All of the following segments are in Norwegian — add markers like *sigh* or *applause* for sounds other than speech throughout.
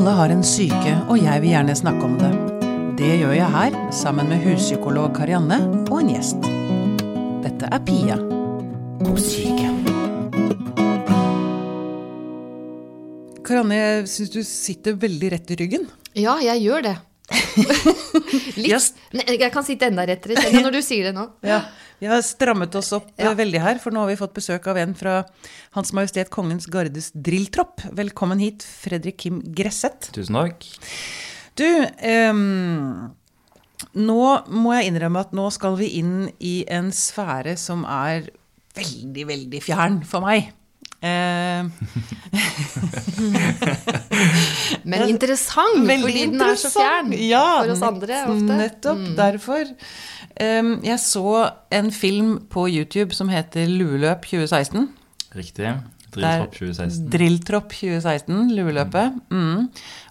Alle har en syke, og jeg vil gjerne snakke om det. Det gjør jeg her, sammen med huspsykolog Karianne og en gjest. Dette er Pia om syke. Karianne, jeg syns du sitter veldig rett i ryggen. Ja, jeg gjør det. *laughs* Litt. Yes. Nei, Jeg kan sitte enda rettere når du sier det nå. Ja, Vi har strammet oss opp Ja. eh, veldig her, for nå har vi fått besøk av en fra Hans Majestet Kongens Gardes drilltropp. Velkommen hit, Fredrik Kim Gresset. Tusen takk. Du, ehm, nå må jeg innrømme at nå skal vi inn i en sfære som er veldig, veldig fjern for meg. Eh, *laughs* Men interessant, Veldig fordi den er så fjern. Ja, for oss andre ofte. Mm. Nettopp derfor. Jeg så en film på YouTube som heter Lueløp 2016. Riktig. Drilltropp 2016. Drilltropp 2016, Lueløpet. Mm.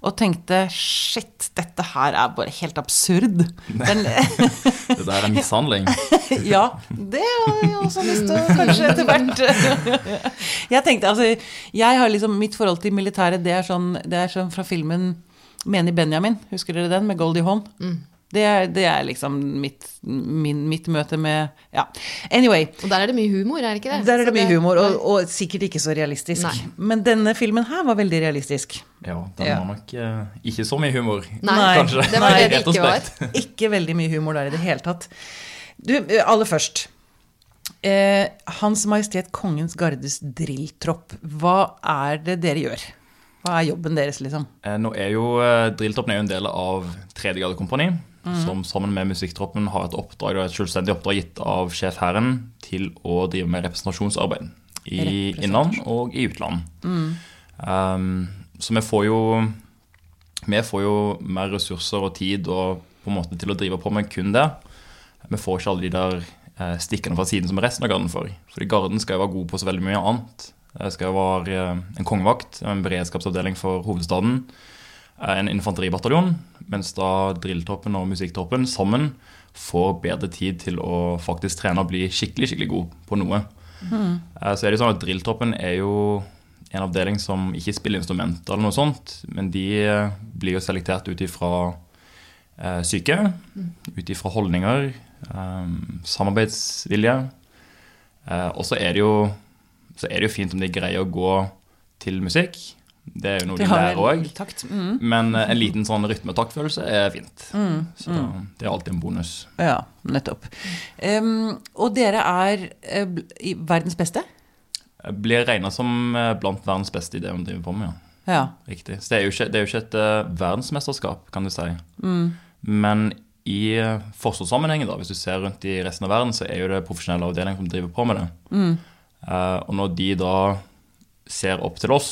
Og tenkte shit, dette her er bare helt absurd. *laughs* Den, Det der er mishandling. *laughs* ja, det har jeg også lyst til kanskje etter hvert. *laughs* Jeg tenkte, altså, jeg har liksom, Mitt forhold til militæret, det er sånn, det er sånn fra filmen Meni Benjamin. Husker dere den? Med Goldie Hawn. Det, er- det er liksom mitt, min, mitt møte med Ja. Anyway. Og der er det mye humor, er det ikke det? Der er det mye humor, og, og sikkert ikke så realistisk. Nei. Men denne filmen her var veldig realistisk. Ja, den Ja. har nok eh, ikke så mye humor. Nei, Kanskje. det var det *laughs* det ikke var. *laughs* Ikke veldig mye humor der i det hele tatt. Du, eh, aller først. Eh, Hans Majestet Kongens Gardes drilltropp. Hva er det dere gjør? Hva er jobben deres, liksom? Eh, Nå er jo eh, Drilltroppen er jo en del av Tredje Kompani, som sammen med musikktroppen har et oppdrag, et selvstendig oppdrag gitt av sjef Hæren til å drive med representasjonsarbeid i Representasjon. innland og i utland. Um, så vi får jo vi får jo mer ressurser og tid og på en måte til å drive på med kun det. Vi får ikke alle de der eh, stikkene fra siden som resten av garden får. Fordi garden skal jo være god på så veldig mye annet. Det skal jo være eh, en kongevakt, en beredskapsavdeling for hovedstaden, eh, en infanteribataljon, mens da drilltroppen og musikktroppen sammen får bedre tid til å faktisk trene og bli skikkelig, skikkelig god på noe. Mm. Så er det sånn at drilltroppen er jo en avdeling som ikke spiller instrumenter eller noe sånt, men de eh, blir jo selektert ut ifra eh, syke, ut ifra holdninger, eh, samarbeidsvilje. Eh, og så er, det jo, så er det jo fint om de greier å gå til musikk. Det er jo noe de, har lærer òg. Mm. Men eh, en liten sånn rytme-taktfølelse er fint. Så det er alltid en bonus. Ja, nettopp. Um, og dere er uh, verdens beste? Jeg Blir regna som eh, blant verdens beste i det vi driver på med. ja. Ja. Riktig. Så det er jo ikke, det er jo ikke et uh, verdensmesterskap, kan du si. Men i forsvarssammenhengen, da, hvis du ser rundt i resten av verden, så er jo det profesjonelle avdelinger som driver på med det. Uh, og når de da ser opp til oss,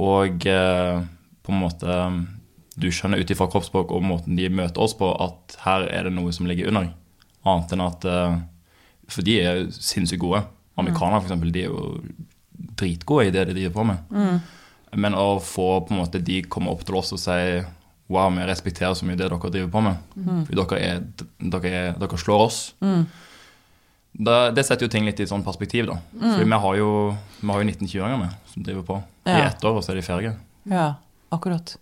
og eh, på en måte du skjønner ut ifra kroppsspråk og måten de møter oss på, at her er det noe som ligger under. Annet enn at eh, For de er sinnssykt gode. Amerikanere, eksempel, de er jo dritgode i det de driver på med. Men å få på en måte de komme opp til oss og si Wow, vi respekterer så mye det dere driver på med. For dere, er, dere, er, dere slår oss. Da, det setter jo ting litt i sånn perspektiv, da. For vi har jo, jo 19-20-åringer med som driver på i ett år, og så er de ferdige. ja, akkurat.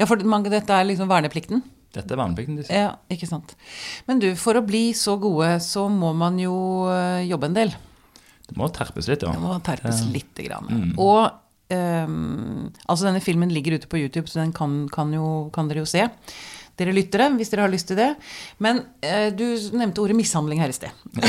Ja, for man, dette er liksom verneplikten? Dette er verneplikten deres. Ja, ikke sant. Men du, for å bli så gode, så må man jo eh, jobbe en del. Det må terpes litt, ja. Det må terpes lite grann. Mm. Og um, altså denne filmen ligger ute på YouTube, så den kan, kan, jo, kan dere jo se. Dere lyttere, hvis dere har lyst til det. Men eh, du nevnte ordet mishandling her i sted. *laughs*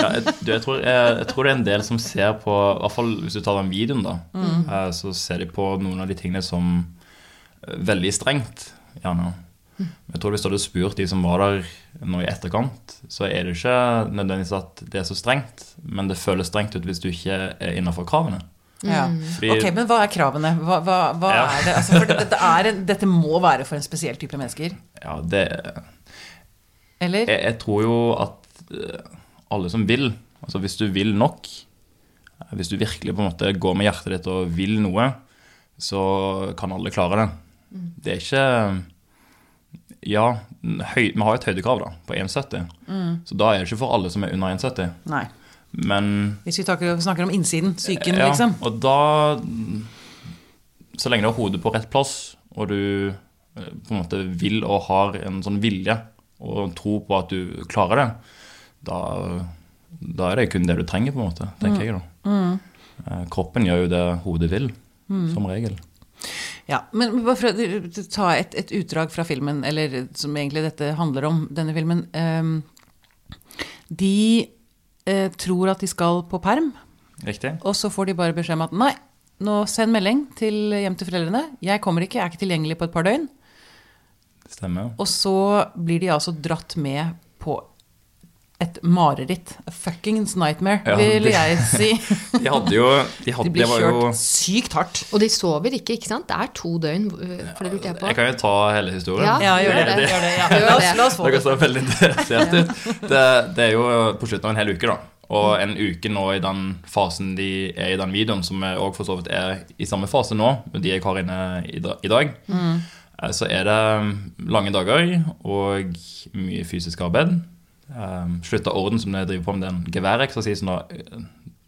ja du, jeg, tror, jeg, jeg tror det er en del som ser på I hvert fall hvis du tar den videoen, da. eh, Så ser de på noen av de tingene som eh, veldig strengt, gjerne. Jeg tror Hvis du hadde spurt de som var der nå i etterkant, så er det ikke nødvendigvis at det er så strengt, men det føles strengt ut hvis du ikke er innafor kravene. Ja. Fordi- Ok, Men hva er kravene? Hva, hva, hva Ja. er det? Altså, for dette, er en, dette må være for en spesiell type mennesker. Ja, det Eller? jeg, jeg tror jo at eh, alle som vil, altså hvis du vil nok, hvis du virkelig på en måte går med hjertet ditt og vil noe, så kan alle klare det. Det er ikke Ja, høy, vi har et høydekrav da, på 1,70. Så da er det ikke for alle som er under 1,70. Nei. Men Hvis vi snakker, om innsiden, psyken, ja, liksom. Og da så lenge du har hodet på rett plass, og du eh, på en måte vil og har en sånn vilje og tro på at du klarer det, da, da er det kun det du trenger, på en måte, tenker jeg da. Mm. Kroppen gjør jo det hodet vil, som regel. Ja, men bare for å ta et, et utdrag fra filmen, eller som egentlig dette handler om, denne filmen. Um, de eh, tror at de skal på perm, Riktig? og så får de bare beskjed om at nei, nå send melding til, hjem til foreldrene. Jeg kommer ikke, jeg er ikke tilgjengelig på et par døgn. Stemmer. Og så blir de altså dratt med på et mareritt. A fuckings nightmare, Ja, vil jeg *laughs* si. De hadde jo de hadde, De blir det var jo, kjørt sykt hardt. Og de sover ikke, ikke sant? Det er to døgn, for det lurte jeg på. Jeg kan jo ta hele historien. Ja. Ja, gjør det. det. Gjør det ja. La oss, la oss få det. veldig interessert ut. Det, det er jo på slutten av en hel uke, da. Og en uke nå i den fasen de er i den videoen, som jeg også for så vidt er i samme fase nå, med de jeg har inne i dag, Mm. så er det lange dager og mye fysisk arbeid. Um, Slutta orden som jeg driver på med den geværeksersisen. da, eh,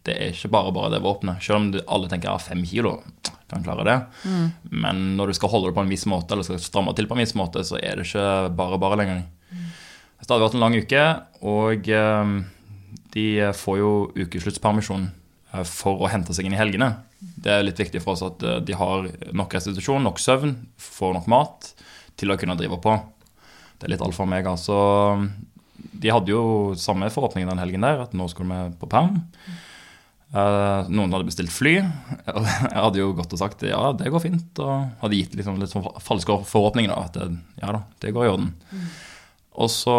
Det er ikke bare bare det våpenet. Selv om alle tenker ja, fem kilo kan klare det. Men når du skal holde det på en viss måte, eller skal stramme til på en viss måte, så er det ikke bare bare lenger. Det har stadig vært en lang uke, og um, de får jo ukesluttspermisjon eh, for å hente seg inn i helgene. Det er litt viktig for oss at eh, de har nok restitusjon, nok søvn, får nok mat til å kunne drive på. Det er litt alfa og omega. Så de hadde jo samme forhåpning den helgen der, at nå skulle vi på perm. Uh, noen hadde bestilt fly. og *laughs* Jeg hadde jo gått og sagt ja, det går fint. Og hadde gitt liksom litt sånn falske forhåpninger. Da, at det, ja da, det går i orden. Og så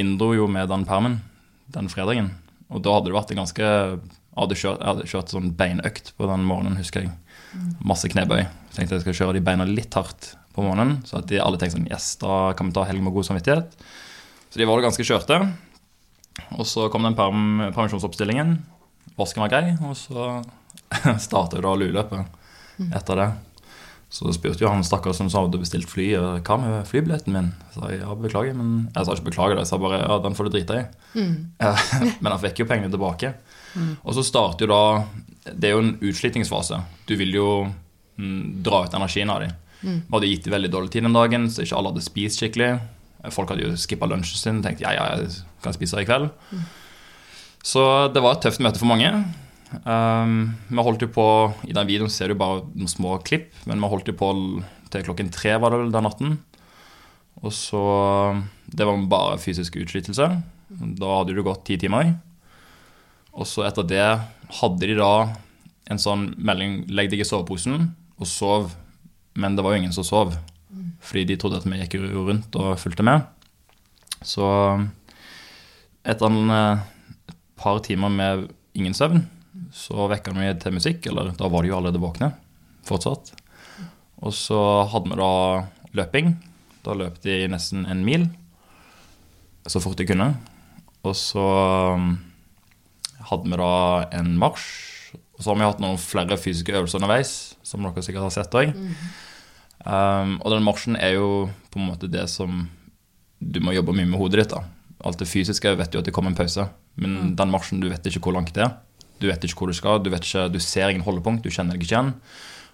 inndro jo med den permen den fredagen. Og da hadde det vært en ganske Jeg hadde kjørt, jeg hadde kjørt sånn beinøkt på den morgenen, husker jeg. Masse knebøy. Så tenkte jeg skal kjøre de beina litt hardt på morgenen. Så at de alle tenkte sånn Yes, da kan vi ta helg med god samvittighet. Så de var ganske kjørte. Og så kom den perm, permisjonsoppstillingen. Vasken var grei, og så *laughs* startet jo da lueløpet etter det. Så spurte jo han stakkars som sa hadde bestilt fly, hva med flybilletten min? Så sa jeg ja, beklager, men jeg sa ikke beklager, det, jeg sa bare ja, den får du drite i. Mm. *laughs* men han fikk jo pengene tilbake. Og så starter jo da Det er jo en utslitningsfase. Du vil jo mm, dra ut energien av dem. Vi hadde gitt dem veldig dårlig tid den dagen, så ikke alle hadde spist skikkelig. Folk hadde jo skippa lunsjen sin og tenkt ja, ja, jeg kan spise i kveld. Så det var et tøft møte for mange. Um, vi holdt jo på, I den videoen ser du bare noen små klipp, men vi holdt jo på til klokken tre var det vel den natten. Og så Det var bare fysisk utslittelse. Da hadde det gått ti timer. Og så etter det hadde de da en sånn melding 'legg deg i soveposen' og sov. Men det var jo ingen som sov, fordi de trodde at vi gikk jo rundt og fulgte med. Så etter en et par timer med ingen søvn, så vekka vi til musikk, eller da var de jo allerede våkne fortsatt. Og så hadde vi da løping. Da løp de nesten en mil så fort de kunne. Og så um, hadde vi da en marsj. Og så har vi hatt noen flere fysiske øvelser underveis, som dere sikkert har sett òg. Um, og den marsjen er jo på en måte det som du må jobbe mye med hodet ditt. da. Alt det fysiske vet du at det kommer en pause, men den marsjen, du vet ikke hvor langt det er. Du vet ikke hvor du skal, du, vet ikke, du ser ingen holdepunkt, du kjenner deg ikke igjen.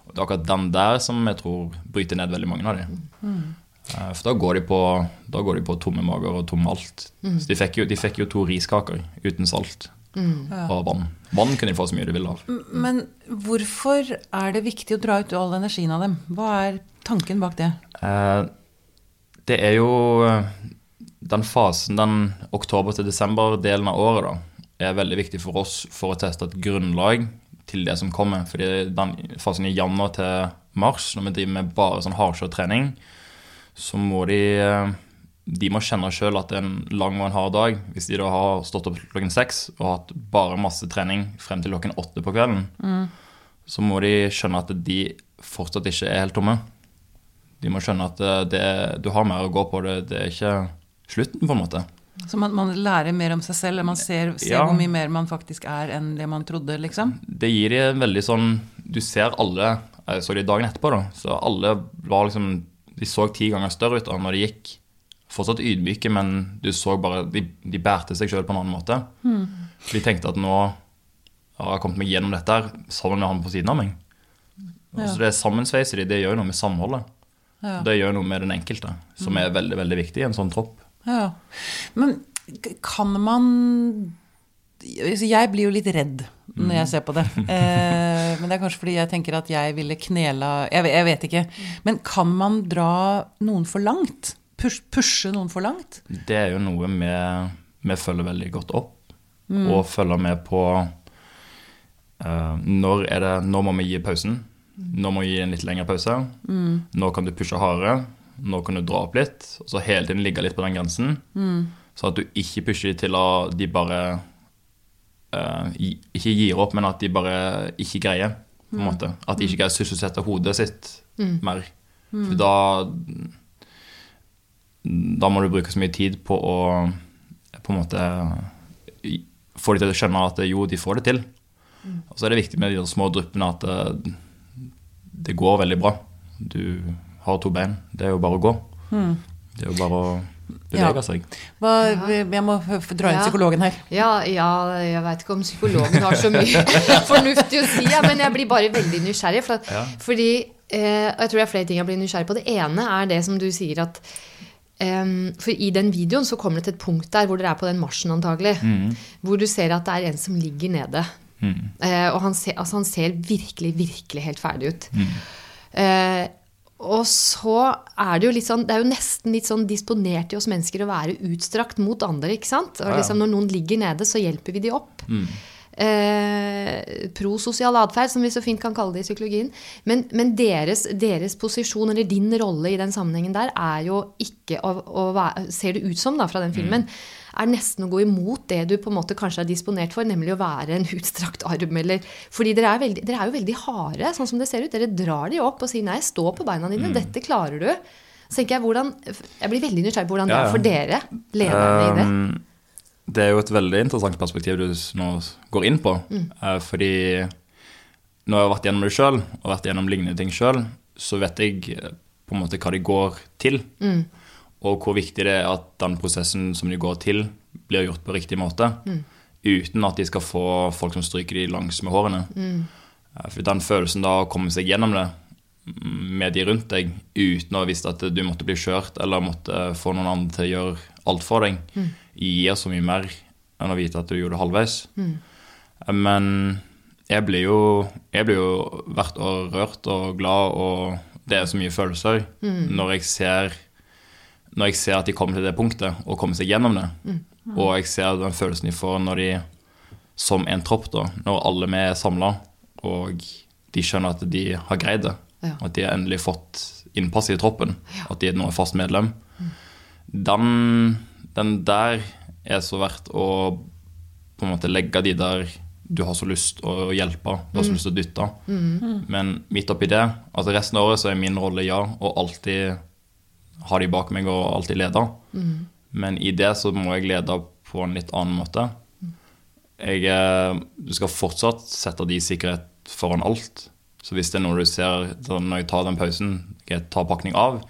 Og det er akkurat den der som jeg tror bryter ned veldig mange av dem. Uh, For da går, de på, da går de på tomme mager og tomme alt. Så de fikk, jo, de fikk jo to riskaker uten salt og vann. Vann kunne de få så mye de ville av. Men hvorfor er det viktig å dra ut all energien av dem? Hva er tanken bak det? Eh, Det er jo eh, den fasen, den oktober til desember-delen av året, da, er veldig viktig for oss for å teste et grunnlag til det som kommer. Fordi den fasen i januar til mars, når vi driver med bare sånn hardkjørt trening, så må de eh, de må kjenne sjøl at det er en lang og en hard dag. Hvis de da har stått opp klokken seks og hatt bare masse trening frem til klokken åtte på kvelden, så må de skjønne at de fortsatt ikke er helt tomme. De må skjønne at det, det, du har mer å gå på. Det, det er ikke slutten, på en måte. Så man, man lærer mer om seg selv, man ser, ser Ja. hvor mye mer man faktisk er enn det man trodde, liksom? Det gir de en veldig sånn Du ser alle Jeg så de dagen etterpå, da. Så alle var liksom De så ti ganger større ut da når de gikk. Fortsatt ydmyke, men du så bare De, de bærte seg sjøl på en annen måte. De tenkte at nå har jeg kommet meg gjennom dette her sammen med han på siden av meg. Så det sammensveiset de, det gjør noe med samholdet. Ja. Det gjør noe med den enkelte, som er veldig veldig viktig i en sånn tropp. Ja. Men kan man altså, Jeg blir jo litt redd når jeg ser på det. *laughs* Eh, men det er kanskje fordi jeg tenker at jeg ville knela jeg, jeg vet ikke. Men kan man dra noen for langt? Push, pushe noen for langt? Det er jo noe vi, vi følger veldig godt opp, og følger med på uh, når, er det, når må vi gi pausen? Når må vi gi en litt lengre pause? Når kan du pushe hardere? Når kan du dra opp litt? Og så hele tiden ligge litt på den grensen. Så at du ikke pusher til at de bare uh, Ikke gir opp, men at de bare ikke greier. på en måte. At de ikke greier å sysselsette hodet sitt mer. For da da må du bruke så mye tid på å på en måte få de til å skjønne at jo, de får det til. Og så er det viktig med de små dryppene at det, det går veldig bra. Du har to bein. Det er jo bare å gå. Det er jo bare å bevege Ja. seg. Hva, jeg må dra inn Ja. psykologen her. Ja, ja jeg veit ikke om psykologen har så mye *laughs* fornuftig å si, ja, men jeg blir bare veldig nysgjerrig. For at, Ja. Fordi eh, Jeg tror det er flere ting jeg blir nysgjerrig på. Det ene er det som du sier at em, For i den videoen så kommer det til et punkt der hvor dere er på den marsjen antagelig, hvor du ser at det er en som ligger nede. Eh, og han ser, altså han ser virkelig, virkelig helt ferdig ut. Eh, og så er det jo litt sånn Det er jo nesten litt sånn disponert i oss mennesker å være utstrakt mot andre, ikke sant? Og liksom når noen ligger nede, så hjelper vi de opp. Eh, prososial atferd, som vi så fint kan kalle det i psykologien. Men, men deres, deres posisjon, eller din rolle i den sammenhengen der, er jo ikke å, å være Ser det ut som, da, fra den filmen, er nesten å gå imot det du på en måte kanskje er disponert for, nemlig å være en utstrakt arm, eller Fordi dere er, veldig, dere er jo veldig harde, sånn som det ser ut. Dere drar de opp og sier nei, stå på beina dine, dette klarer du. Så tenker jeg hvordan Jeg blir veldig nysgjerrig på hvordan det Ja, er for dere, lederne i det. Det er jo et veldig interessant perspektiv du nå går inn på. Mm. fordi når jeg har vært gjennom det sjøl, og vært gjennom lignende ting sjøl, så vet jeg eh, på en måte hva de går til. Og hvor viktig det er at den prosessen som de går til, blir gjort på riktig måte. Uten at de skal få folk som stryker de langs med hårene. Eh, For den følelsen da å komme seg gjennom det mm, med de rundt deg, uten å ha visst at du måtte bli kjørt eller måtte få noen andre til å gjøre alt for deg, gir så mye mer enn å vite at du gjorde det halvveis. Mm. Men jeg blir jo, jeg blir jo hvert år rørt og glad, og det er så mye følelser når jeg ser når jeg ser at de kommer til det punktet og kommer seg gjennom det. Og jeg ser den følelsen de får når de, som en tropp, da, når alle vi er samla, og de skjønner at de har greid det. Ja. At de har endelig fått innpass i troppen. At de nå er fast medlem. Den, den der er så verdt å på en måte legge de der du har så lyst å hjelpe, du har så lyst til å dytte. Men midt oppi det, altså resten av året så er min rolle ja, og alltid ha de bak meg og alltid lede. Men i det så må jeg lede på en litt annen måte. Jeg, eh, du skal fortsatt sette de i sikkerhet foran alt. Så hvis det er noe du ser når jeg tar den pausen, jeg tar pakning av,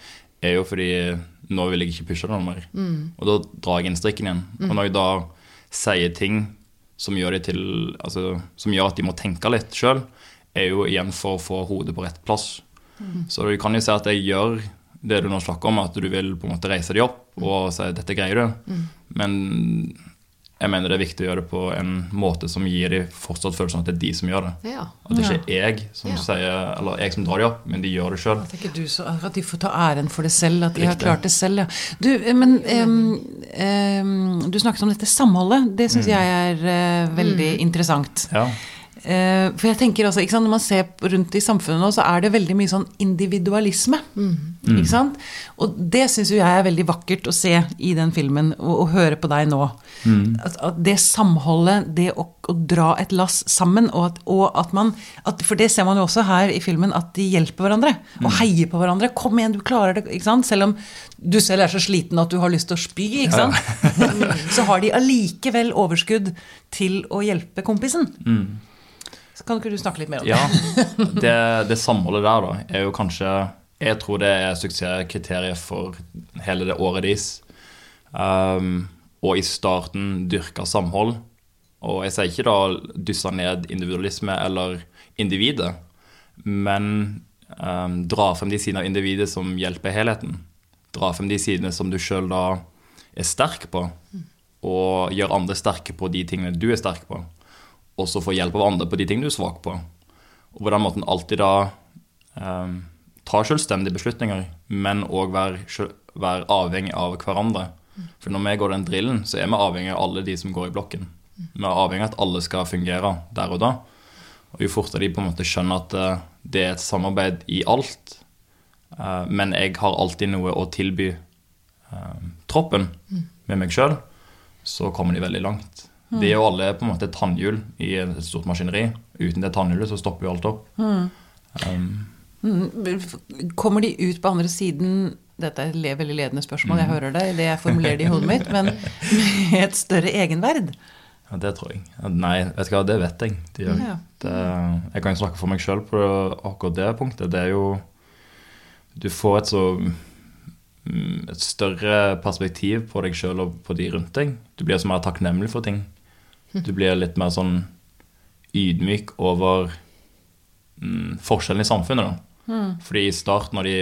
er jo fordi nå vil jeg ikke pushe det noe mer. Og da drar jeg inn strikken igjen. Og når jeg da sier ting som gjør, til, altså, som gjør at de må tenke litt sjøl, er jo igjen for å få hodet på rett plass. Så du kan jo si at jeg gjør det du nå snakker om, at du vil på en måte reise dem opp og si 'dette greier du'. Men jeg mener det er viktig å gjøre det på en måte som gir de fortsatt følelsen av at det er de som gjør det. Ja. At det ikke er jeg som Ja. sier, eller jeg som drar dem opp, men de gjør det sjøl. At, ikke du så, at de får ta æren for det selv, at de har klart det selv. Ja. Du, eh, men um, um, du snakket om dette samholdet. Det syns jeg er uh, veldig interessant. Ja. Eh, for jeg tenker også, Når man ser rundt i samfunnet nå, så er det veldig mye sånn individualisme. Ikke sant? Og det syns jo jeg er veldig vakkert å se i den filmen, og, og høre på deg nå. At, at det samholdet, det å, å dra et lass sammen, og at, og at man at, For det ser man jo også her i filmen, at de hjelper hverandre. Og heier på hverandre. 'Kom igjen, du klarer det.' ikke sant? Selv om du selv er så sliten at du har lyst til å spy, ikke sant? *laughs* så har de allikevel overskudd til å hjelpe kompisen. Så kan ikke du snakke litt mer om det? Ja, *laughs* det, det samholdet der da, er jo kanskje Jeg tror det er suksesskriteriet for hele det året deres. Um, og i starten dyrka samhold. Og jeg sier ikke da dyssa ned individualisme eller individet, men um, dra frem de sidene av individet som hjelper helheten. Dra frem de sidene som du sjøl da er sterk på, og gjør andre sterke på de tingene du er sterk på. Og så få hjelp av andre på de tingene du er svak på. Og på den måten alltid da eh, ta selvstendige beslutninger, men òg være, være avhengig av hverandre. For når vi går den drillen, så er vi avhengig av alle de som går i blokken. Vi er avhengig av at alle skal fungere der og da. Og jo fortere de på en måte skjønner at uh, det er et samarbeid i alt, eh, men jeg har alltid noe å tilby eh, troppen med meg sjøl, så kommer de veldig langt. De er jo alle på en måte et tannhjul i et stort maskineri. Uten det tannhjulet så stopper jo alt opp. Um, Kommer de ut på andre siden Dette er et veldig ledende spørsmål, jeg hører det, det jeg formulerer det i hodet mitt, men *laughs* med et større egenverd? Ja, Det tror jeg. Nei, vet du hva, det vet jeg. De. Ja. Det, jeg kan snakke for meg sjøl på akkurat det punktet. Det er jo Du får et så mm, et større perspektiv på deg sjøl og på de rundt deg. Du blir så mer takknemlig for ting. Du blir litt mer sånn ydmyk over mm, forskjellen i samfunnet. da. Fordi i starten, når de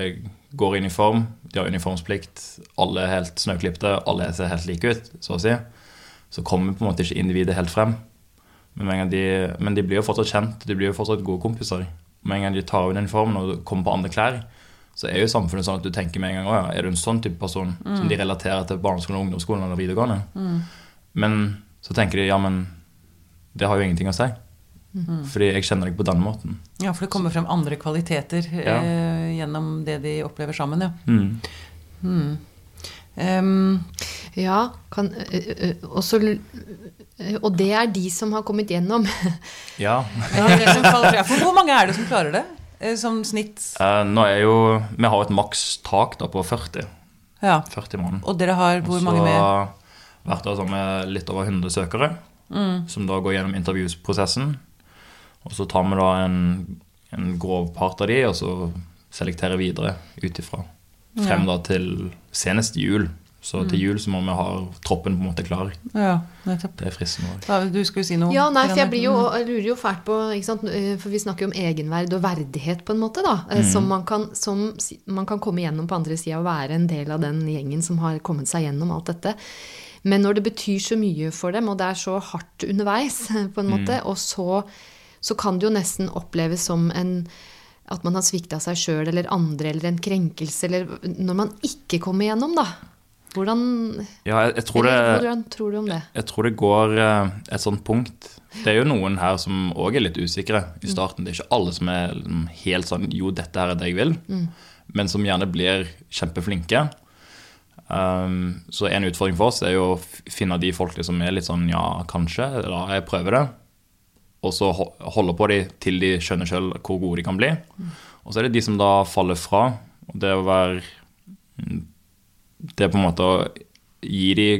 eh, går i uniform, de har uniformsplikt, alle er helt snøklipte, alle ser helt like ut, så å si, så kommer på en måte ikke individet helt frem. Men, de, men de blir jo fortsatt kjent, de blir jo fortsatt gode kompiser. Med en gang de tar av uniformen og kommer på andre klær, så er jo samfunnet sånn at du tenker med en gang «Å ja, er du en sånn type person som de relaterer til barneskolen, ungdomsskolen eller videregående. Men så tenker de ja, men det har jo ingenting å si. Fordi jeg kjenner deg på den måten. Ja, for det kommer frem andre kvaliteter Ja. eh, gjennom det de opplever sammen, ja. Mm. Em, Ja, kan, ø, ø, og, ø, og det er de som har kommet gjennom. *laughs* Ja. For hvor mange er det som klarer det? Eh, Som snitt? Eh, nå er jo Vi har et makstak på 40. Ja. 40 måneder. Og dere har hvor mange med? Hvert år så har vi litt over 100 søkere, som da går gjennom intervjuprosessen. Og så tar vi da en, en grov part av de, og så selekterer videre ut ifra. Frem da til senest jul. Så til jul så må vi ha troppen på en måte klar. Ja, nettopp. Det er fristende du skulle si noe? Ja, nei, for jeg blir jo, jeg lurer jo fælt på ikke sant? eh, For vi snakker jo om egenverd og verdighet, på en måte. da, Mm. Som, man kan, som man kan komme gjennom på andre sida og være en del av den gjengen som har kommet seg gjennom alt dette. Men når det betyr så mye for dem, og det er så hardt underveis, *laughs* på en måte, og så, så kan det jo nesten oppleves som en at man har svikta seg sjøl eller andre, eller en krenkelse, eller når man ikke kommer gjennom, da. Hvordan, Ja, jeg, jeg, tror eller, det, hvordan tror du om det? jeg tror det går eh, et sånt punkt. Det er jo noen her som òg er litt usikre i starten. Det er ikke alle som er liksom helt sånn Jo, dette her er det jeg vil. Men som gjerne blir kjempeflinke. Um, så en utfordring for oss er jo å finne de folkene som er litt sånn ja, kanskje, eller jeg prøver det. Og så holde på de til de skjønner sjøl hvor gode de kan bli. Og så er det de som da faller fra. Og det å være mm, Det er på en måte å gi de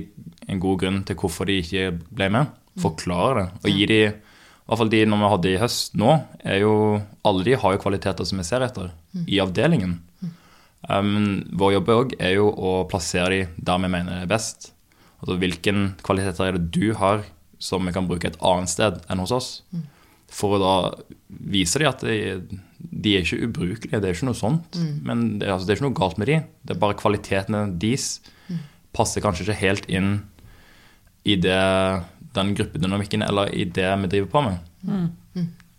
en god grunn til hvorfor de ikke ble med. Forklare det. Og gi de i hvert fall de når vi hadde i høst nå, er jo Alle de har jo kvaliteter som vi ser etter i avdelingen. Um, vår jobb òg er jo å plassere de der vi mener det er best. Altså hvilken kvaliteter er det du har som vi kan bruke et annet sted enn hos oss? For å da vise de at de, de er ikke ubrukelige, det er ikke noe sånt. Men det, altså, det er ikke noe galt med de. Det er bare kvalitetene deres passer kanskje ikke helt inn i det, den gruppedynamikken eller i det vi driver på med.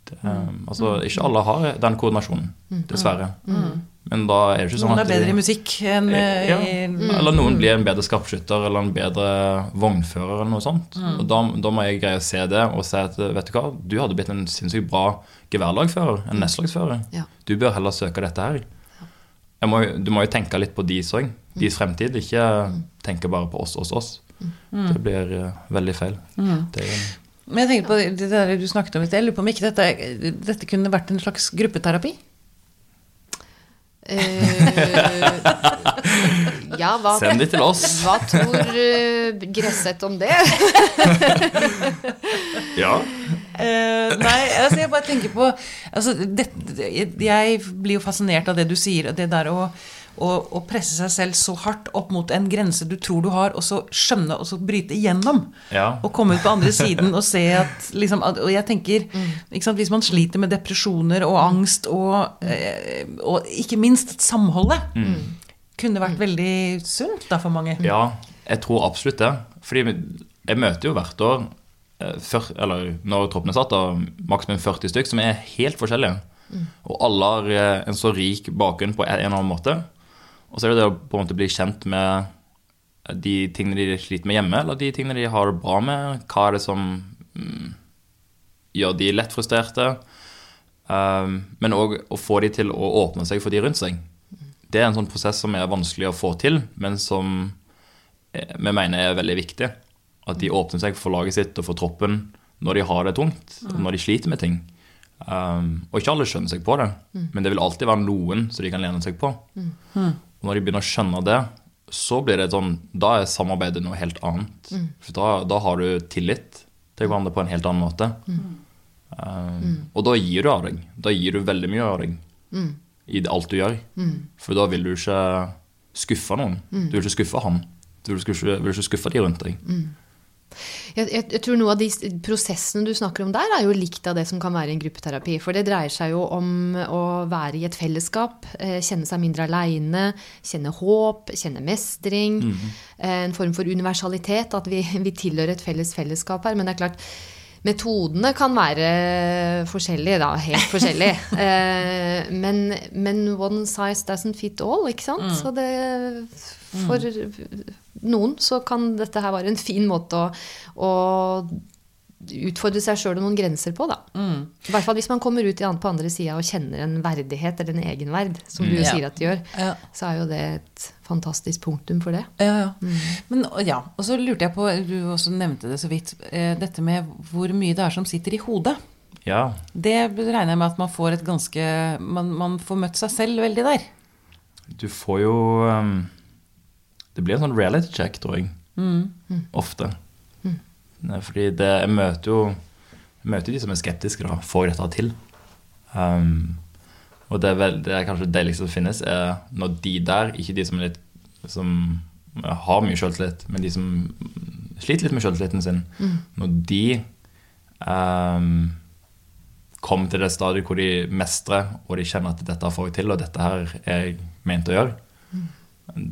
Det, altså, ikke alle har den koordinasjonen, dessverre. Men da er det ikke sånn Noen at er bedre i musikk enn eh, ja. Eller noen blir en bedre skarpskytter eller en bedre vognfører eller noe sånt. Og da, da må jeg greie å se det og si at vet du hva, du hadde blitt en sinnssykt bra geværlagfører, en nestlagsfører. Ja. Du bør heller søke dette her. Må, du må jo tenke litt på deres òg. Deres fremtid. Ikke tenke bare på oss, oss, oss. Det blir eh, veldig feil. Det er, Men jeg tenker på det der du snakket om i sted. Jeg lurer på om ikke dette, dette kunne vært en slags gruppeterapi? Eh, ja, hva, Send de til oss. hva tror uh, Gresseth om det? *laughs* Ja. Uh, nei, altså jeg bare tenker på altså, det, Jeg blir jo fascinert av det du sier. og Det der å, å, å presse seg selv så hardt opp mot en grense du tror du har, og så skjønne og så bryte igjennom. Ja. Og komme ut på andre siden og se at liksom, at- Og jeg tenker ikke sant, Hvis man sliter med depresjoner og angst og, eh, og ikke minst samholdet, samholdet kunne vært veldig sunt da for mange. Ja, jeg tror absolutt det. Fordi jeg møter jo hvert år, eh, før, eller når troppen er satt, da, maksimum 40 stykk som er helt forskjellige. Og alle har eh, en så rik bakgrunn på en eller annen måte. Og så er det det å på en måte bli kjent med de tingene de sliter med hjemme, eller de tingene de har det bra med. Hva er det som mm, gjør de lett frustrerte? Um, men òg å få de til å åpne seg for de rundt seg. Det er en sånn prosess som er vanskelig å få til, men som eh, vi mener er veldig viktig. At de åpner seg for laget sitt og for troppen når de har det tungt, og når de sliter med ting. Um, og ikke alle skjønner seg på det, men det vil alltid være noen som de kan lene seg på. Og når de begynner å skjønne det, så blir det sånn Da er samarbeidet noe helt annet. For da, da har du tillit til hverandre på en helt annen måte. Um, og da gir du av deg. Da gir du veldig mye av deg i alt du gjør. For da vil du ikke skuffe noen. Du vil ikke skuffe han. Du vil ikke, vil ikke skuffe de rundt deg. Jeg, jeg, jeg tror noe av de prosessene du snakker om der, er jo likt av det som kan være en gruppeterapi. For det dreier seg jo om å være i et fellesskap, eh, kjenne seg mindre aleine, kjenne håp, kjenne mestring. eh, En form for universalitet, at vi, *laughs* vi tilhører et felles fellesskap her. Men det er klart, metodene kan være forskjellige, da. Helt *laughs* forskjellige. Eh, men, men one size doesn't fit all, ikke sant? Så det for noen så kan dette her være en fin måte å, å utfordre seg sjøl og noen grenser på, da. I hvert fall hvis man kommer ut på andre sida og kjenner en verdighet eller en egenverd, som du mm, Ja. sier at de gjør, Ja. så er jo det et fantastisk punktum for det. Ja, ja. Men, ja, og så lurte jeg på, du også nevnte det så vidt, eh, dette med hvor mye det er som sitter i hodet. Ja, Det regner jeg med at man får et ganske Man, man får møtt seg selv veldig der. du får jo um, Det blir en sånn reality check, tror jeg. Ofte. Nei, Fordi det, jeg møter jo jeg møter de som er skeptiske, da. Får jeg dette til? Um, og det er, vel, det er kanskje det deiligste som finnes, er når de der, ikke de som, litt, som har mye sjøltillit, men de som sliter litt med sjøltilliten sin, når de um, kommer til det stadiet hvor de mestrer, og de kjenner at dette får jeg til, og dette her er jeg ment å gjøre,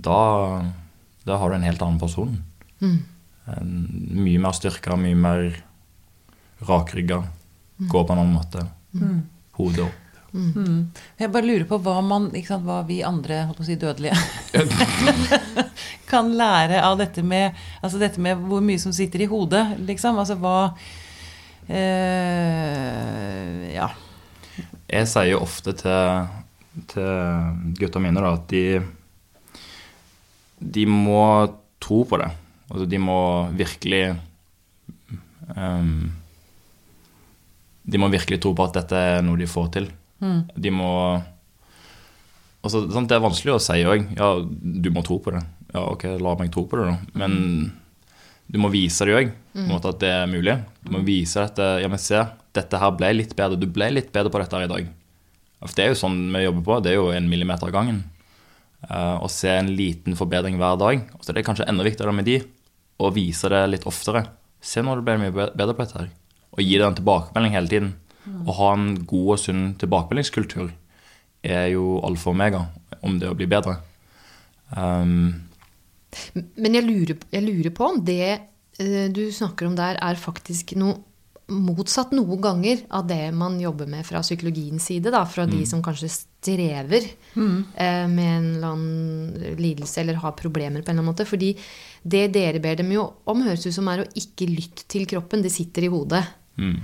da, da har du en helt annen person. Mm. mye mer styrka, mye mer rakrygga. Går på en annen måte. Hodet opp. Jeg bare lurer på hva man, ikke sant, hva vi andre holdt på å si dødelige *laughs* kan lære av dette med, altså dette med hvor mye som sitter i hodet, liksom. Altså hva eh, Ja. Jeg sier jo ofte til, til gutta mine da, at de, de må tro på det. Altså de må virkelig um, De må virkelig tro på at dette er noe de får til. De må altså, Det er vanskelig å si òg. Ja, du må tro på det. Ja, ok, la meg tro på det, da. Men du må vise det òg, at det er mulig. Du må vise at ja, men se, dette her ble litt bedre. Du ble litt bedre på dette her i dag. For det er jo sånn vi jobber på. Det er jo en millimeter av gangen. Eh, Å se en liten forbedring hver dag. Og så er det kanskje enda viktigere med de å vise det litt oftere. Se når du blir mye bedre på dette her. Og gi det en tilbakemelding hele tiden. Å ha en god og sunn tilbakemeldingskultur er jo alfa og omega om det å bli bedre. Um, Men jeg lurer, jeg lurer på om det eh, du snakker om der, er faktisk noe motsatt noen ganger av det man jobber med fra psykologiens side. Da, fra de som kanskje strever eh, med en eller annen lidelse eller har problemer på en eller annen måte. Fordi det dere ber dem jo om, høres ut som er å ikke lytte til kroppen. Det sitter i hodet. mm,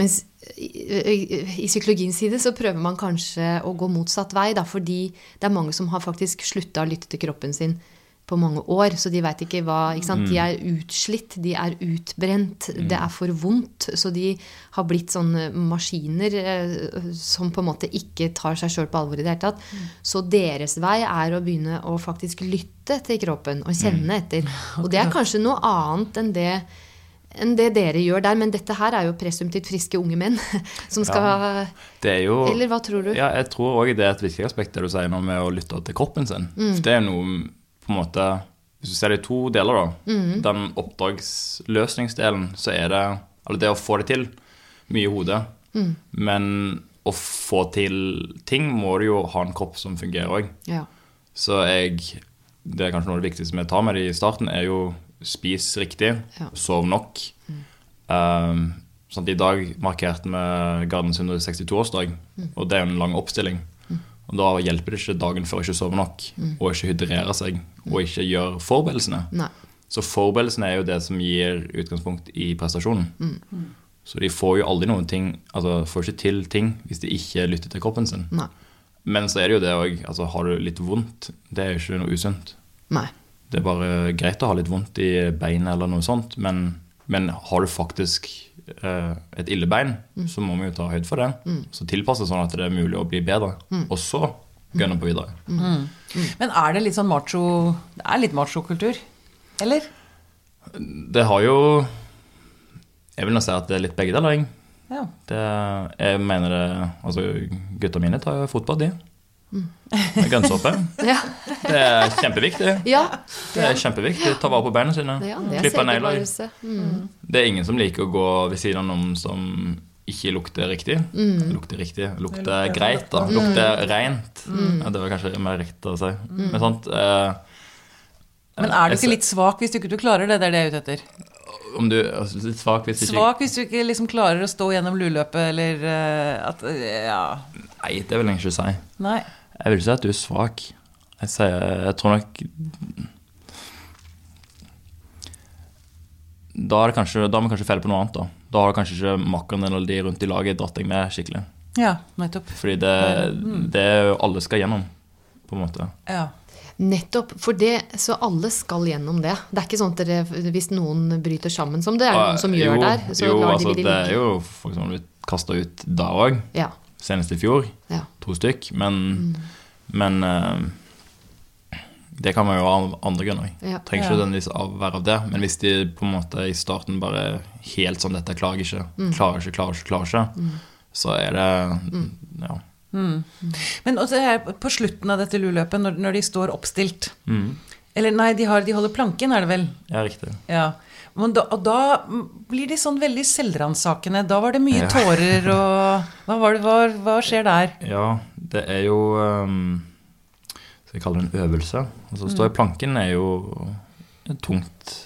Mens i, i, i psykologiens side så prøver man kanskje å gå motsatt vei, da, fordi det er mange som har faktisk slutta å lytte til kroppen sin på mange år, så de veit ikke hva ikke sant? De er utslitt, de er utbrent, det er for vondt. Så de har blitt sånne maskiner eh, som på en måte ikke tar seg sjøl på alvor i det hele tatt. Så deres vei er å begynne å faktisk lytte til kroppen og kjenne etter. *laughs* Og det er kanskje noe annet enn det enn det dere gjør der. Men dette her er jo presumptivt friske unge menn *laughs* som skal Det er jo Eller hva tror du? Ja, jeg tror òg det er et viktig aspekt det du sier nå med å lytte til kroppen sin. Mm. For det er noe på en måte Hvis du ser det i to deler, da. Mm. Den oppdragsløsningsdelen, så er det Eller det å få det til, mye i hodet. Mm. Men å få til ting må du jo ha en kropp som fungerer òg. Ja. Så jeg Det er kanskje noe av det viktigste vi tar med det i starten, er jo spis riktig, Ja. sov nok. Um, sånn I dag markerte vi Gardens 162-årsdag, og det er en lang oppstilling. Og Da hjelper det ikke dagen før ikke sove nok, og ikke hydrere seg, og ikke gjøre forberedelsene. Nei. Så forberedelsene er jo det som gir utgangspunkt i prestasjonen. Så de får jo aldri noen ting, altså får ikke til ting hvis de ikke lytter til kroppen sin. Nei. Men så er det jo det òg. Altså, har du litt vondt, det er jo ikke noe usunt. Nei. Det er bare greit å ha litt vondt i beinet eller noe sånt, men, men har du faktisk eh, et ille bein, så må vi jo ta høyde for det. Så tilpasse sånn at det er mulig å bli bedre. Og så gønne på videre. Men er det litt sånn macho Det er litt machokultur? Eller? Det har jo Jeg vil nå si at det er litt begge deler. jeg. Ja. Det, jeg mener det Altså, gutta mine tar jo fotball, de. Med grønnsåpe. *laughs* Ja. Det er kjempeviktig. ja. Det er kjempeviktig. Ta vare på beina sine. ja Klippe negler. selvbevarelse. Mm. Det er ingen som liker å gå ved siden av noen som ikke lukter riktig. Mm. Lukter riktig. Lukter greit, da. Lukter rent. Mm. Ja, det var kanskje mer riktig å si. Men sant eh, Men er du ikke litt svak hvis du ikke du klarer det? Det er det jeg er ute etter. Om du altså, Litt svak hvis ikke Svak hvis du ikke liksom klarer å stå gjennom luløpet, eller uh, at uh, Ja. Nei, det vil jeg ikke si. Nei. Jeg vil ikke si at du er svak. Jeg, sier, jeg tror nok Da er det kanskje, da må vi kanskje felle på noe annet. Da Da har kanskje ikke makkeren eller de rundt i laget dratt deg med skikkelig. Ja, nettopp. Fordi det, det er jo alle skal gjennom, på en måte. Ja. Nettopp. For det, så alle skal gjennom det. Det er ikke sånn at dere, hvis noen bryter sammen, som det er noen som gjør jo, der, så jo, lar altså, de de det er jo jo som har blitt kasta ut da òg. Ja. Senest i fjor. ja. To stykk. Men, Mm. men uh, det kan man jo ha av andre grunner. Ja. Trenger ikke nødvendigvis av- være av det. Men hvis de på en måte i starten bare helt sånn 'Dette klarer ikke', Mm. klarer ikke, klarer ikke, klarer ikke, så er det Ja. Men også her, på slutten av dette luløpet, når, når de står oppstilt Mm. Eller nei, de, har, de holder planken, er det vel? ja, riktig. Ja. Men da, og da blir de sånn veldig selvransakende. Da var det mye Ja. tårer og *laughs* hva, var det, hva, hva skjer der? Ja, det er jo um, Skal jeg kalle det en øvelse? Altså, stå i planken er jo tungt.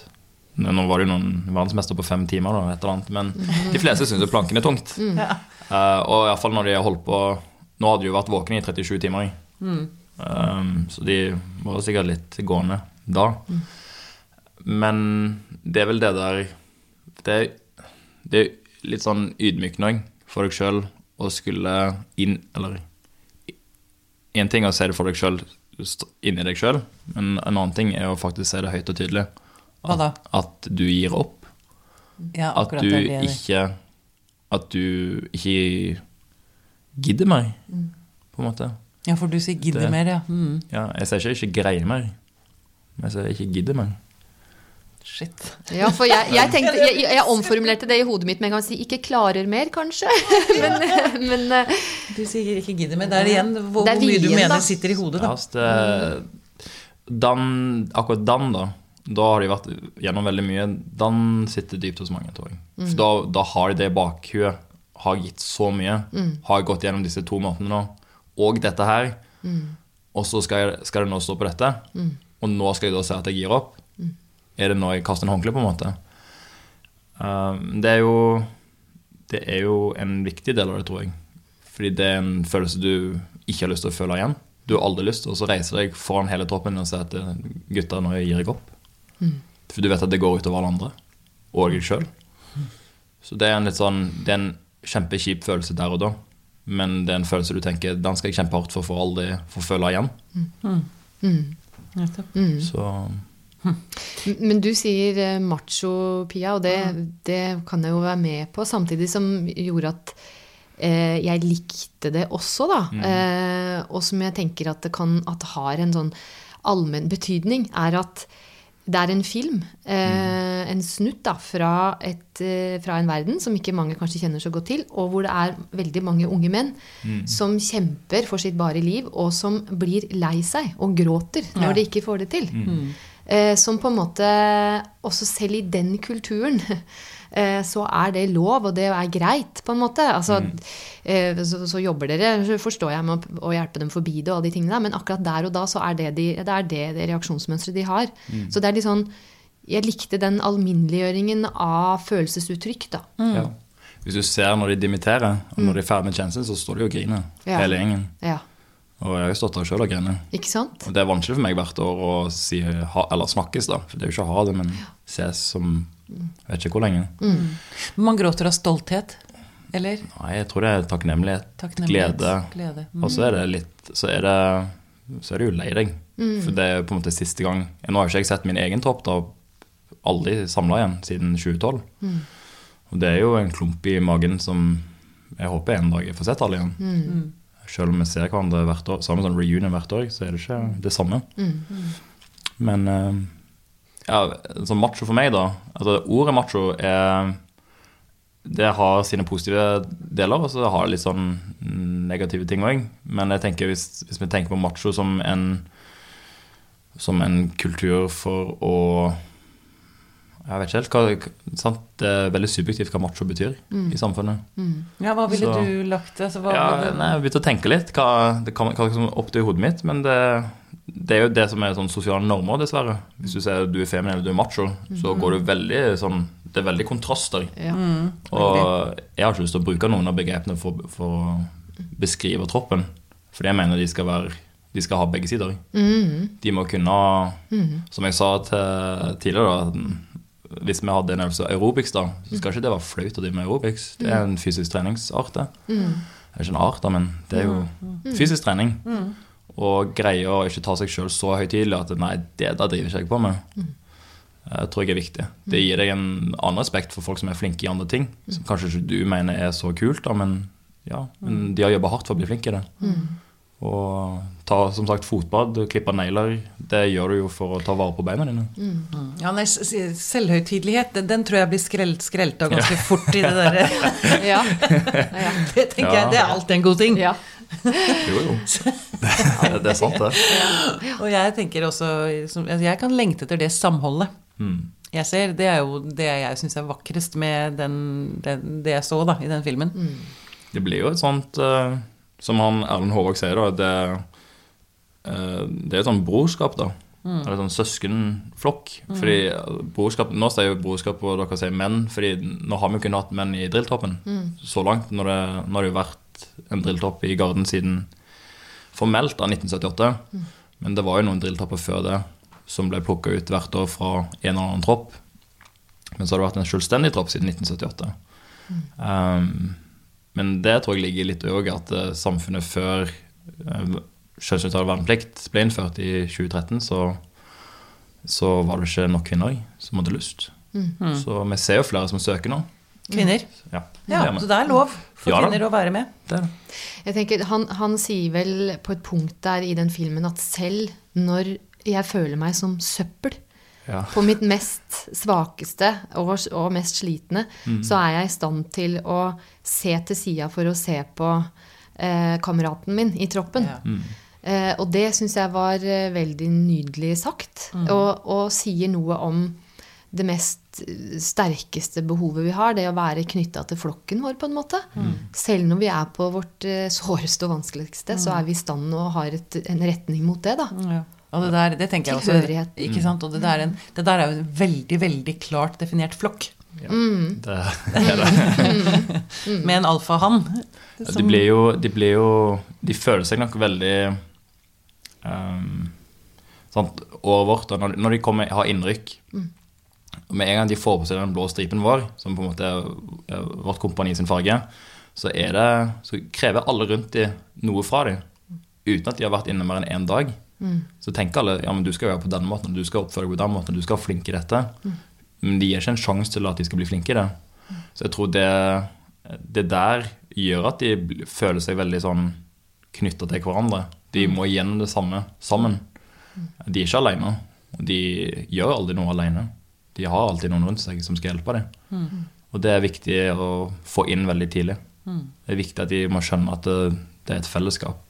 Nå var det jo noen verdensmester på fem timer, da, et eller annet, men *laughs* de fleste syns jo planken er tungt. Ja. Uh, og iallfall når de har holdt på Nå hadde de jo vært våkne i 37 timer. Um, så de var sikkert litt gående da. Men det er vel det der Det det er litt sånn ydmykende òg for deg sjøl å skulle inn Eller én ting er å si det for deg sjøl inni deg sjøl, men en annen ting er å faktisk si det høyt og tydelig. At, at du gir opp. Ja, At du det det. ikke At du ikke gidder mer, på en måte. Ja, for du sier 'gidder mer', ja. Mm. Ja, jeg sier ikke 'ikke greier mer', men jeg sier 'ikke gidder mer'. Shit. Ja, for jeg, jeg, *laughs* tenkte, jeg, jeg omformulerte det i hodet mitt med en gang. Si ikke klarer mer, kanskje. *laughs* Men, men eh, Du sier ikke 'gidder mer'. Det er igjen hvor, Det er hvor mye du mener da. sitter i hodet, da. Ja, det, Dan, akkurat Dan, da, da har de vært gjennom veldig mye. Dan sitter dypt hos mange, tror jeg. For da, da har de det i bakhuet. Har gitt så mye. Har gått gjennom disse to måtene nå. Og dette her. Og så skal, jeg, skal det nå stå på dette. Og nå skal jeg da si at jeg gir opp. Er det nå jeg kaster en håndkle, på en måte? Um, det er jo Det er jo en viktig del av det, tror jeg. Fordi det er en følelse du ikke har lyst til å føle igjen. Du har aldri lyst til å reise deg foran hele troppen og si at gutta, nå gir jeg opp. For du vet at det går utover alle andre. Og deg sjøl. Så det er en litt sånn Det er en kjempekjip følelse der og da. Men det er en følelse du tenker den skal jeg kjempe hardt for for aldri få føle igjen. Nettopp. Så *laughs* Men du sier eh, macho, Pia, og det, det kan jeg jo være med på. Samtidig som gjorde at eh, jeg likte det også, da. Eh, og som jeg tenker at det kan at har en sånn allmenn betydning, er at det er en film, eh, en snutt da, fra, et, eh, fra en verden som ikke mange kanskje kjenner så godt til, og hvor det er veldig mange unge menn som kjemper for sitt bare liv, og som blir lei seg og gråter når Ja. de ikke får det til. Eh, som på en måte Også selv i den kulturen *laughs* eh, så er det lov, og det er greit, på en måte. Altså, mm. så, så jobber dere, forstår jeg, med å, hjelpe dem forbi det og alle de tingene der, men akkurat der og da så er det de, det, er det, det reaksjonsmønsteret de har. Så det er litt sånn Jeg likte den alminneliggjøringen av følelsesuttrykk, da. Ja. Hvis du ser når de dimitterer, og når de er ferdig med tjenesten, så står de og griner, Ja. hele gjengen. Ja. Og jeg har stått der sjøl og grene. Ikke sant? Og det er vanskelig for meg hvert år å si ha, eller snakkes, da. For det er jo ikke å ha det, men ses som Jeg vet ikke hvor lenge. Man gråter av stolthet. Eller? Nei, jeg tror det er takknemlighet, Takknemlighet. glede. glede. Mm. Og så er det litt Så er det, så er det jo lei deg. For det er på en måte siste gang Nå har jo ikke jeg sett min egen topp, da. Aldri samla igjen siden 2012. Og det er jo en klump i magen som jeg håper en dag jeg får sett alle igjen. Selv om vi ser hverandre hvert år, samme sånn reunion hvert år, så er det ikke det samme. Men eh, ja, sånn macho for meg, da altså Ordet macho er Det har sine positive deler, og så har det litt sånn negative ting òg. Men jeg tenker hvis, hvis vi tenker på macho som en som en kultur for å Jeg vet ikke helt hva sant? Det er veldig subjektivt hva macho betyr i samfunnet. Ja, hva ville Så- du lagt altså, hva, Ja, hva- nei, jeg begynte å tenke litt hva det kan, hva som opp til hodet mitt, men det, det er jo det som er sånn sosiale normer, dessverre. Hvis du sier du er feminin eller du er macho, så går du veldig sånn Det er veldig kontraster. Ja. Og jeg har ikke lyst til å bruke noen av begrepene for, for å beskrive troppen, fordi jeg mener de skal være de skal ha begge sider. De må kunne, som jeg sa til tidligere, da, hvis vi hadde en øvelse aerobics, da, så skal ikke det være flaut å drive med aerobics. Det er en fysisk treningsart, det. Det er ikke en art, da, men det er jo fysisk trening. Og greie å ikke ta seg sjøl så høytidelig at nei, det der driver ikke jeg på med. Jeg tror jeg er viktig. Det gir deg en annen respekt for folk som er flinke i andre ting. Som kanskje ikke du mener er så kult, da, men, ja, men de har jobba hardt for å bli flinke i det. Og ta som sagt fotbad klippe negler. Det gjør du jo for å ta vare på beina dine. ja, nei, Selvhøytidelighet, den, den tror jeg blir skrelt, skrelt av ganske fort i det derre *laughs* Ja. ja. Det tenker Ja. jeg, det er alltid en god ting. ja. Jo, jo. *laughs* Det, det er sant, det. Og jeg tenker også altså, Jeg kan lengte etter det samholdet. Mm. Jeg ser, Det er jo det jeg syns er vakrest med den, den, det jeg så da, i den filmen. Det blir jo et sånt eh, Som han Erlend Håvåg sier, da. Det, eh, det er et sånt brorskap, da. Eller sånn søskenflokk. Fordi brorskap, Nå sier jo brorskap og dere sier menn, fordi nå har vi jo kun hatt menn i drilltoppen så langt. Når det, nå har det jo vært en drilltopp i Garden siden formelt av 1978. Men det var jo noen drilltopper før det som ble plukka ut hvert år fra en eller annen tropp. Men så har det vært en selvstendig tropp siden 1978. Um, men det tror jeg ligger litt òg at eh, samfunnet før uh, kjønnsnøytral verneplikt ble innført i 2013, så, så var det ikke nok kvinner som hadde lyst. Så vi ser jo flere som søker nå. Kvinner. Ja, Ja, det. Så det er lov for Ja kvinner å være med. Det er det. Jeg tenker, han, han sier vel på et punkt der i den filmen at selv når jeg føler meg som søppel, Ja. på mitt mest svakeste og, og mest slitne, så er jeg i stand til å se til sida for å se på eh, kameraten min i troppen. Ja. Eh, og det syns jeg var eh, veldig nydelig sagt, og, og sier noe om det mest eh, sterkeste behovet vi har, det å være knytta til flokken vår, på en måte. Selv når vi er på vårt eh, såreste og vanskeligste, så er vi i stand og har et, en retning mot det, da. Ja. Og det der, det tenker jeg også. Ikke sant? Og det der, er en, det der er jo en veldig, veldig klart definert flokk. Ja, det, det er det. Med en alfahann. Ja, De blir jo De, blir jo, de føler seg nok veldig um, sant, Året vårt, og når, når de kommer, har innrykk mm. Med en gang de får på seg den blå stripen vår, som på en måte er, vårt kompani sin farge, så, er det, så krever alle rundt de noe fra dem. Uten at de har vært inne mer enn én dag. Så tenker alle ja, men du skal gjøre på denne måten, du skal oppføre deg på den måten, du skal være flink i dette. Men de gir ikke en sjanse til at de skal bli flinke i det. Så jeg tror det, det der gjør at de føler seg veldig sånn knytta til hverandre. De må gjennom det samme sammen. De er ikke alene. De gjør aldri noe alene. De har alltid noen rundt seg som skal hjelpe dem. Og det er viktig å få inn veldig tidlig. Det er viktig at de må skjønne at det, det er et fellesskap.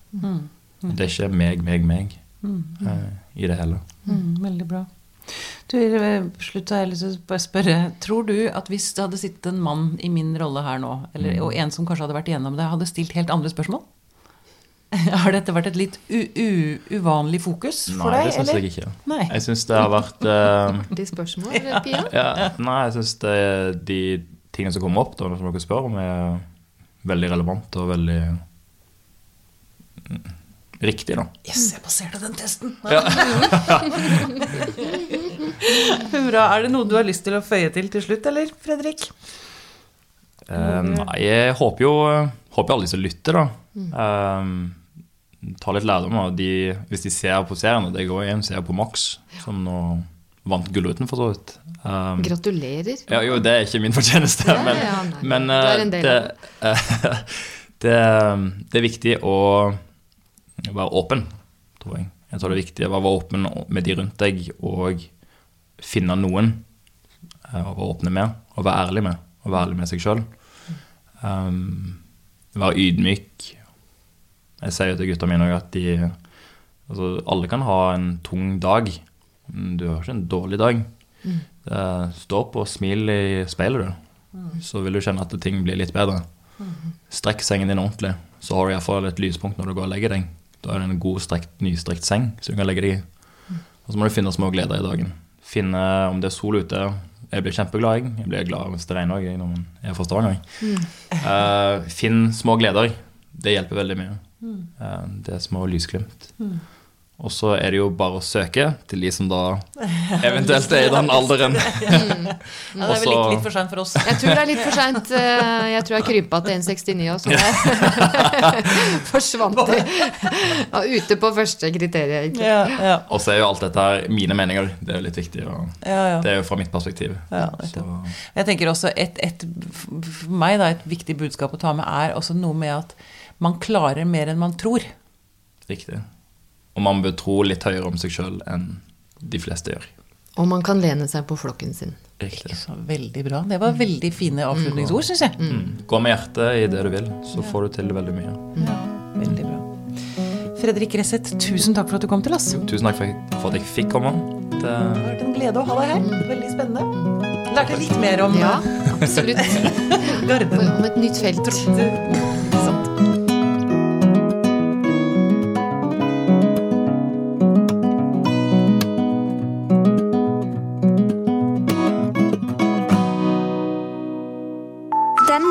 Det er ikke meg, meg, meg eh, i det hele. Mm, veldig bra. Du, eh, slutt har jeg lyst til å spørre. Tror du at hvis det hadde sittet en mann i min rolle her nå, eller, og en som kanskje hadde vært igjennom det, hadde stilt helt andre spørsmål? *laughs* Har dette vært et litt u u uvanlig fokus for Nei, deg? det syns jeg ikke. Nei. Jeg syns det har vært *laughs* uh, De spørsmål, Pia? *laughs* ja, Nei, jeg syns de tingene som kommer opp, da, som dere spør om, er veldig relevante og veldig mm, riktige, da. Yes, jeg passerte den testen! *laughs* Bra. Er det noe du har lyst til å føye til til slutt, eller, Fredrik? Eh, nei, jeg håper jo håper alle som lytter, da. Eh, tar litt lærdom av de Hvis de ser på serien, og det går igjen, ser på Max, som nå vant Gullruten, for så vidt. Um, Gratulerer. ja, jo, det er ikke min fortjeneste, Ja, men, ja, men del det, uh, det, *laughs* det er viktig å være åpen, tror jeg. Jeg tror det er viktig å være åpen med de rundt deg og finne noen eh, å være åpne med og være ærlig med. Og være ærlig med seg sjøl. Um, være ydmyk. Jeg sier jo til gutta mine at de altså, Alle kan ha en tung dag. Du har ikke en dårlig dag. Mm. stå opp og smil i speilet, du. Så vil du kjenne at ting blir litt bedre. Strekk sengen din ordentlig, så har du iallfall et lyspunkt når du går og legger deg. Da er det en god, strekt, nystrekt seng som du kan legge deg i. Og så må du finne små gleder i dagen. Finne om det er sol ute. Jeg blir kjempeglad, jeg. Jeg blir glad hvis det regner òg, når man er fra Stavanger. Eh, finn små gleder. Det hjelper veldig mye. Eh, det er små lysglimt. Og så er det jo bare å søke til de som da eventuelt er i den alderen. *laughs* Ja, det er vel *laughs* litt, litt for seint for oss. Jeg tror det er litt for seint. Jeg tror jeg krympa til 1,69 og så jeg *laughs* forsvant de. Ja, ute på første kriteriet, egentlig. Ja, ja, Og så er jo alt dette her mine meninger. Det er jo litt viktig. Og ja, ja. det er jo fra mitt perspektiv. Ja, Jeg tenker også et, et, For meg da, et viktig budskap å ta med er også noe med at man klarer mer enn man tror. riktig. Og man bør tro litt høyere om seg sjøl enn de fleste gjør. Og man kan lene seg på flokken sin. Riktig. Så veldig bra. Det var veldig fine avslutningsord, syns jeg. Mm. Gå med hjertet i det du vil, så får du til veldig mye. Ja, veldig bra. Fredrik Resset, tusen takk for at du kom til oss. Tusen takk for, at jeg fikk komme. Det, Det har vært en glede å ha deg her. Veldig spennende. Lærte litt mer om Ja, *laughs* absolutt. Garden. Om et nytt felt.